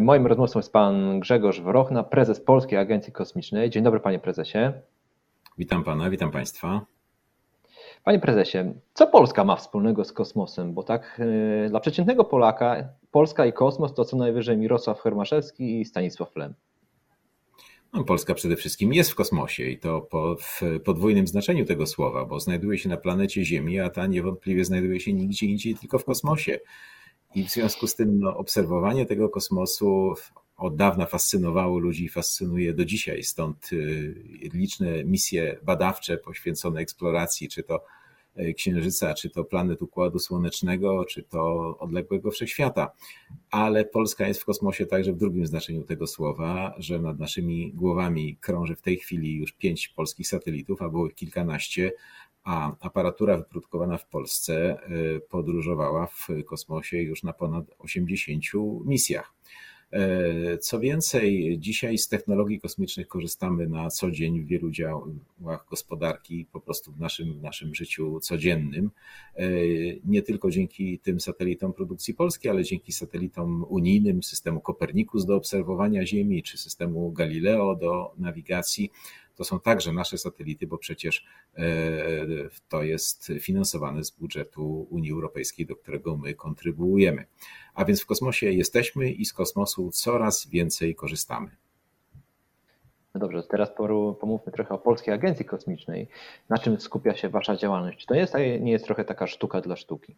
Moim rozmówcą jest pan Grzegorz Wrochna, prezes Polskiej Agencji Kosmicznej. Dzień dobry, panie prezesie. Witam pana, witam państwa. Panie prezesie, co Polska ma wspólnego z kosmosem? Bo tak yy, dla przeciętnego Polaka Polska i kosmos to co najwyżej Mirosław Hermaszewski i Stanisław Lem. No, Polska przede wszystkim jest w kosmosie i to po, w podwójnym znaczeniu tego słowa, bo znajduje się na planecie Ziemi, a ta niewątpliwie znajduje się nigdzie indziej, tylko w kosmosie. I w związku z tym no, obserwowanie tego kosmosu od dawna fascynowało ludzi i fascynuje do dzisiaj. Stąd y, liczne misje badawcze poświęcone eksploracji, czy to y, Księżyca, czy to planet Układu Słonecznego, czy to odległego wszechświata. Ale Polska jest w kosmosie także w drugim znaczeniu tego słowa, że nad naszymi głowami krąży w tej chwili już pięć polskich satelitów, a było kilkanaście, a aparatura wyprodukowana w Polsce y, podróżowała w kosmosie już na ponad 80 misjach. E, co więcej, dzisiaj z technologii kosmicznych korzystamy na co dzień w wielu działach gospodarki, po prostu w naszym, w naszym życiu codziennym. E, nie tylko dzięki tym satelitom produkcji polskiej, ale dzięki satelitom unijnym, systemu Kopernikus do obserwowania Ziemi, czy systemu Galileo do nawigacji. To są także nasze satelity, bo przecież e, to jest finansowane z budżetu Unii Europejskiej, do którego my kontrybuujemy. A więc w kosmosie jesteśmy i z kosmosu coraz więcej korzystamy. No dobrze, teraz pomówmy trochę o Polskiej Agencji Kosmicznej. Na czym skupia się Wasza działalność? Czy to jest, nie jest trochę taka sztuka dla sztuki?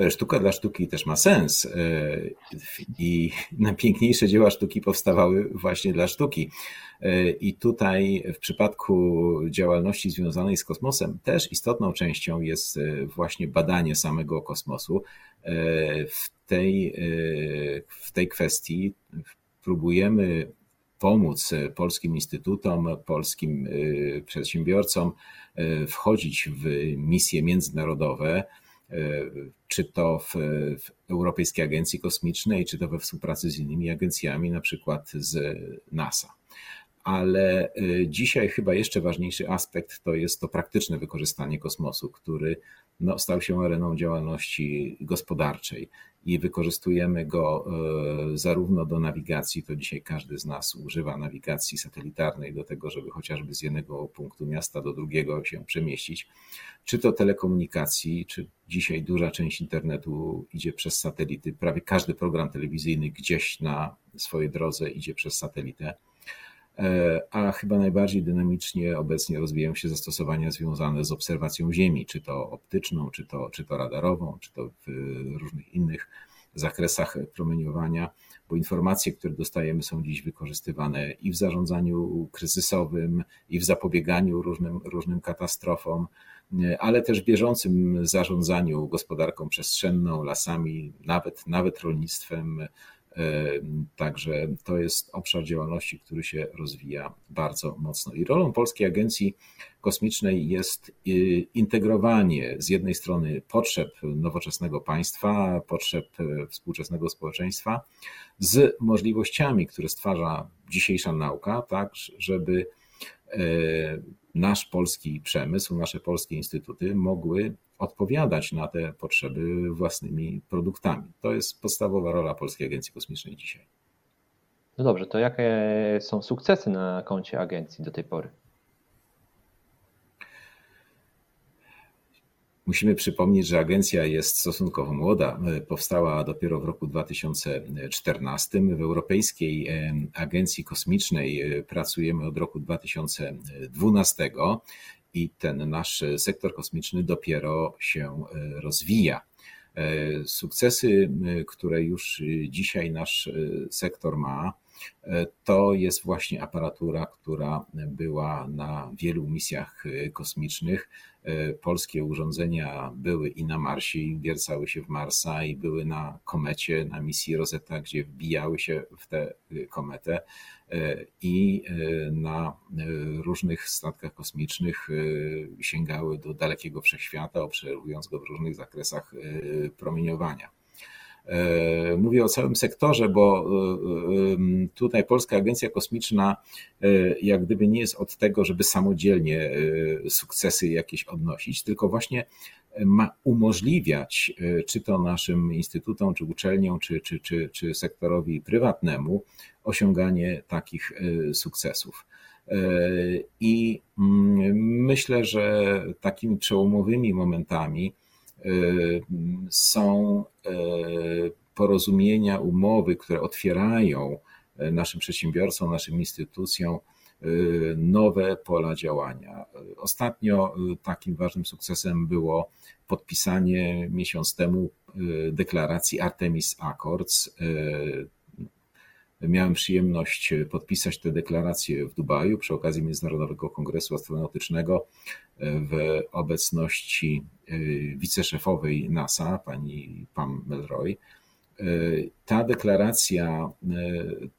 E, sztuka dla sztuki też ma sens e, i najpiękniejsze dzieła sztuki powstawały właśnie dla sztuki. E, I tutaj w przypadku działalności związanej z kosmosem też istotną częścią jest właśnie badanie samego kosmosu. W tej, w tej kwestii próbujemy pomóc polskim instytutom, polskim przedsiębiorcom wchodzić w misje międzynarodowe, czy to w, w, Europejskiej Agencji Kosmicznej, czy to we współpracy z innymi agencjami, na przykład z NASA. Ale y, dzisiaj chyba jeszcze ważniejszy aspekt to jest to praktyczne wykorzystanie kosmosu, który no, stał się areną działalności gospodarczej i wykorzystujemy go e, zarówno do nawigacji, to dzisiaj każdy z nas używa nawigacji satelitarnej do tego, żeby chociażby z jednego punktu miasta do drugiego się przemieścić, czy to telekomunikacji, czy dzisiaj duża część internetu idzie przez satelity. Prawie każdy program telewizyjny gdzieś na swojej drodze idzie przez satelitę. E, a chyba najbardziej dynamicznie obecnie rozwijają się zastosowania związane z obserwacją Ziemi, czy to optyczną, czy to, czy to radarową, czy to w różnych innych zakresach promieniowania, bo informacje, które dostajemy, są dziś wykorzystywane i w zarządzaniu kryzysowym, i w zapobieganiu różnym, różnym katastrofom, ale też w bieżącym zarządzaniu gospodarką przestrzenną, lasami, nawet, nawet rolnictwem, Także to jest obszar działalności, który się rozwija bardzo mocno. I rolą Polskiej Agencji Kosmicznej jest y, integrowanie z jednej strony potrzeb nowoczesnego państwa, potrzeb e, współczesnego społeczeństwa z możliwościami, które stwarza dzisiejsza nauka, tak, żeby e, nasz polski przemysł, nasze polskie instytuty mogły odpowiadać na te potrzeby własnymi produktami. To jest podstawowa rola Polskiej Agencji Kosmicznej dzisiaj. No dobrze, to jakie są sukcesy na koncie agencji do tej pory? Musimy przypomnieć, że agencja jest stosunkowo młoda. Powstała dopiero w roku 2014. W Europejskiej Agencji Kosmicznej e, pracujemy od roku 2012 i ten nasz sektor kosmiczny dopiero się e, rozwija. E, sukcesy, które już dzisiaj nasz sektor ma, to jest właśnie aparatura, która była na wielu misjach kosmicznych. Polskie urządzenia były i na Marsie, i wiercały się w Marsa, i były na komecie, na misji Rosetta, gdzie wbijały się w tę kometę, i na różnych statkach kosmicznych sięgały do dalekiego wszechświata, obserwując go w różnych zakresach promieniowania. Mówię o całym sektorze, bo tutaj Polska Agencja Kosmiczna jak gdyby nie jest od tego, żeby samodzielnie sukcesy jakieś odnosić, tylko właśnie ma umożliwiać, czy to naszym instytutom, czy uczelniom, czy, czy, czy, czy sektorowi prywatnemu, osiąganie takich sukcesów. I myślę, że takimi przełomowymi momentami są porozumienia, umowy, które otwierają naszym przedsiębiorcom, naszym instytucjom nowe pola działania. Ostatnio takim ważnym sukcesem było podpisanie miesiąc temu deklaracji Artemis Accords. Miałem przyjemność podpisać tę deklarację w Dubaju przy okazji Międzynarodowego Kongresu Astronautycznego w obecności wiceszefowej NASA, pani Pam Melroy. Ta deklaracja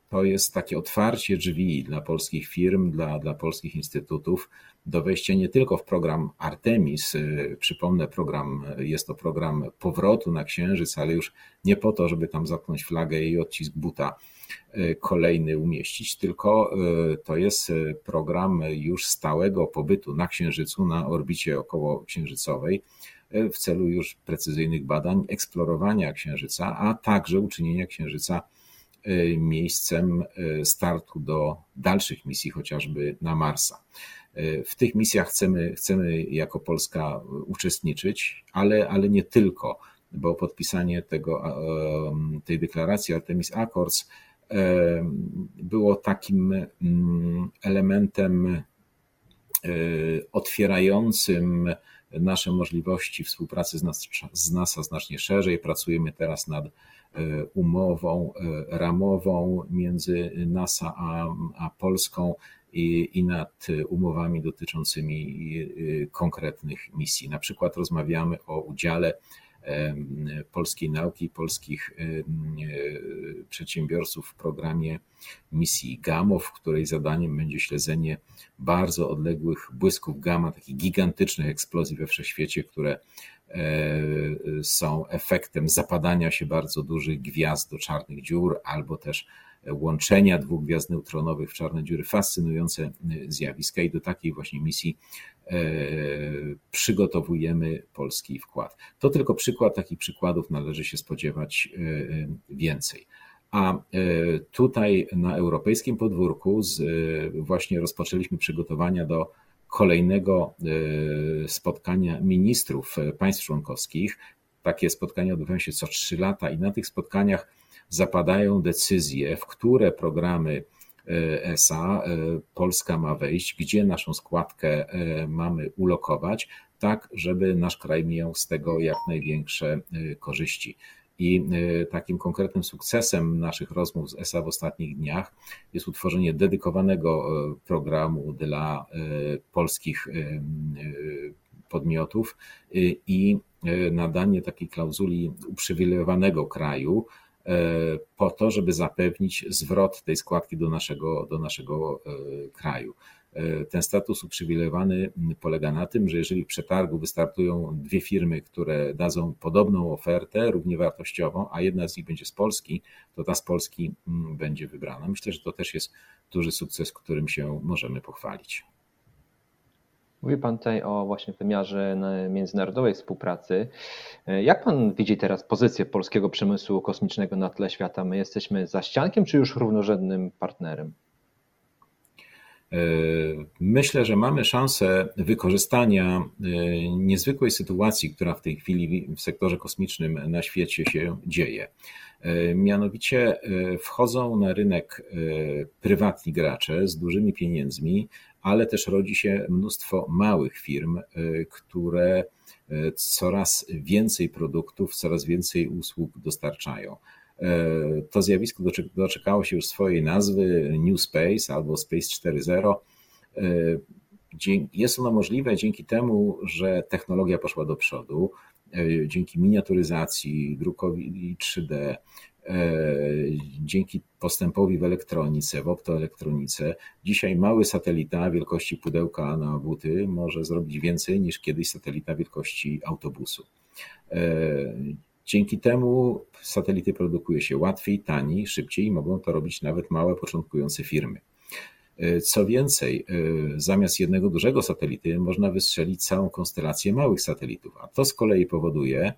to jest takie otwarcie drzwi dla polskich firm, dla, dla polskich instytutów do wejścia nie tylko w program Artemis. Przypomnę, program jest to program powrotu na Księżyc, ale już nie po to, żeby tam zatknąć flagę i odcisk buta kolejny umieścić, tylko to jest program już stałego pobytu na Księżycu, na orbicie okołoksiężycowej w celu już precyzyjnych badań, eksplorowania Księżyca, a także uczynienia Księżyca e, miejscem e, startu do dalszych misji, chociażby na Marsa. E, w tych misjach chcemy, chcemy jako Polska uczestniczyć, ale, ale nie tylko, bo podpisanie tego, tej deklaracji Artemis Accords było takim mm, elementem otwierającym nasze możliwości współpracy z, nas, z NASA znacznie szerzej. Pracujemy teraz nad e, umową e, ramową między NASA a, a Polską i, i nad umowami dotyczącymi e, konkretnych misji. Na przykład rozmawiamy o udziale polskiej nauki, polskich przedsiębiorców w programie misji GAMO, w której zadaniem będzie śledzenie bardzo odległych błysków gamma, takich gigantycznych eksplozji we wszechświecie, które e, są efektem zapadania się bardzo dużych gwiazd do czarnych dziur albo też łączenia dwóch gwiazd neutronowych w czarne dziury, fascynujące zjawiska i do takiej właśnie misji e, przygotowujemy polski wkład. To tylko przykład, takich przykładów należy się spodziewać e, więcej. A e, tutaj na europejskim podwórku z, właśnie rozpoczęliśmy przygotowania do kolejnego spotkania ministrów państw członkowskich. Takie spotkania odbywają się co trzy lata i na tych spotkaniach zapadają decyzje, w które programy e, ESA e, Polska ma wejść, gdzie naszą składkę e, mamy ulokować, tak żeby nasz kraj miał z tego jak największe korzyści. I takim konkretnym sukcesem naszych rozmów z ESA w ostatnich dniach jest utworzenie dedykowanego programu dla polskich podmiotów i nadanie takiej klauzuli uprzywilejowanego kraju, E, po to, żeby zapewnić zwrot tej składki do naszego, do naszego e, kraju. E, ten status uprzywilejowany polega na tym, że jeżeli w przetargu wystartują dwie firmy, które dadzą podobną ofertę, równie wartościową, a jedna z nich będzie z Polski, to ta z Polski będzie wybrana. Myślę, że to też jest duży sukces, którym się możemy pochwalić. Mówi Pan tutaj o właśnie wymiarze międzynarodowej współpracy. Jak Pan widzi teraz pozycję polskiego przemysłu kosmicznego na tle świata? My jesteśmy za ściankiem, czy już równorzędnym partnerem? E, myślę, że mamy szansę wykorzystania e, niezwykłej sytuacji, która w tej chwili w sektorze kosmicznym na świecie się dzieje. E, mianowicie wchodzą na rynek prywatni gracze z dużymi pieniędzmi, ale też rodzi się mnóstwo małych firm, które coraz więcej produktów, coraz więcej usług dostarczają. To zjawisko doczekało się już swojej nazwy New Space albo Space 4.0. Jest ono możliwe dzięki temu, że technologia poszła do przodu, dzięki miniaturyzacji, drukowi 3D, E, dzięki postępowi w elektronice, w optoelektronice, dzisiaj mały satelita wielkości pudełka na buty może zrobić więcej niż kiedyś satelita wielkości autobusu. E, Dzięki temu satelity produkuje się łatwiej, taniej, szybciej i mogą to robić nawet małe, początkujące firmy. Co więcej, zamiast jednego dużego satelity można wystrzelić całą konstelację małych satelitów, a to z kolei powoduje,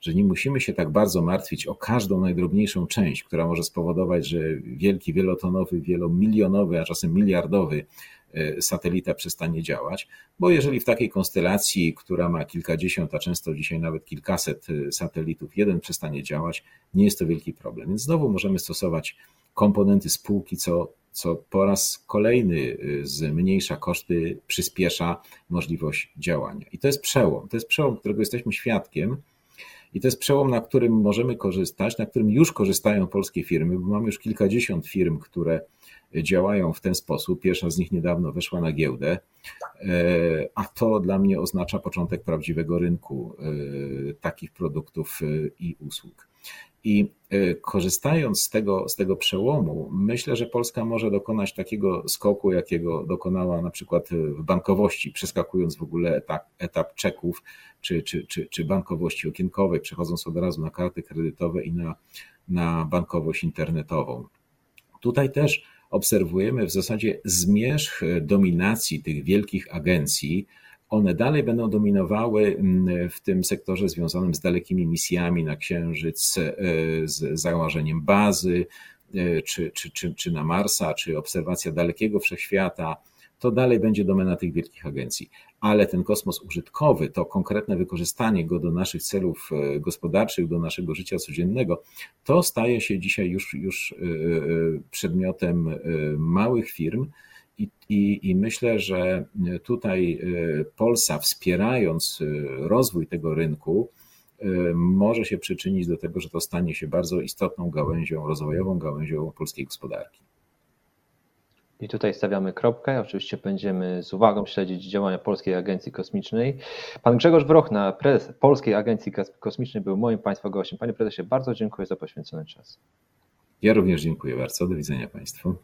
że nie musimy się tak bardzo martwić o każdą najdrobniejszą część, która może spowodować, że wielki, wielotonowy, wielomilionowy, a czasem miliardowy e, satelita przestanie działać, bo jeżeli w takiej konstelacji, która ma kilkadziesiąt, a często dzisiaj nawet kilkaset e, satelitów, jeden przestanie działać, nie jest to wielki problem. Więc znowu możemy stosować komponenty spółki, co, co po raz kolejny e, zmniejsza koszty, przyspiesza możliwość działania. I to jest przełom. To jest przełom, którego jesteśmy świadkiem i to jest przełom, na którym możemy korzystać, na którym już korzystają polskie firmy, bo mamy już kilkadziesiąt firm, które działają w ten sposób. Pierwsza z nich niedawno weszła na giełdę, e, a to dla mnie oznacza początek prawdziwego rynku e, takich produktów e, i usług. I e, korzystając z tego, z tego przełomu, myślę, że Polska może dokonać takiego skoku, jakiego dokonała na przykład w bankowości, przeskakując w ogóle etap, etap czeków czy, czy, czy, czy bankowości okienkowej, przechodząc od razu na karty kredytowe i na, na bankowość internetową. Tutaj też obserwujemy w zasadzie zmierzch dominacji tych wielkich agencji, one dalej będą dominowały mm, w tym sektorze związanym z dalekimi misjami na Księżyc, e, z założeniem bazy, e, czy, czy, czy, czy na Marsa, czy obserwacja dalekiego wszechświata. To dalej będzie domena tych wielkich agencji, ale ten kosmos użytkowy, to konkretne wykorzystanie go do naszych celów e, gospodarczych, do naszego życia codziennego, to staje się dzisiaj już, już przedmiotem małych firm, i, i, I, myślę, że tutaj e, Polsa, wspierając e, rozwój tego rynku, e, może się przyczynić do tego, że to stanie się bardzo istotną gałęzią, rozwojową gałęzią polskiej gospodarki. I tutaj stawiamy kropkę. Oczywiście będziemy z uwagą śledzić działania Polskiej Agencji Kosmicznej. Pan Grzegorz Wrochna, prezes Polskiej Agencji Kosmicznej, był moim Państwa gościem. Panie prezesie, bardzo dziękuję za poświęcony czas. Ja również dziękuję bardzo. Do widzenia Państwu.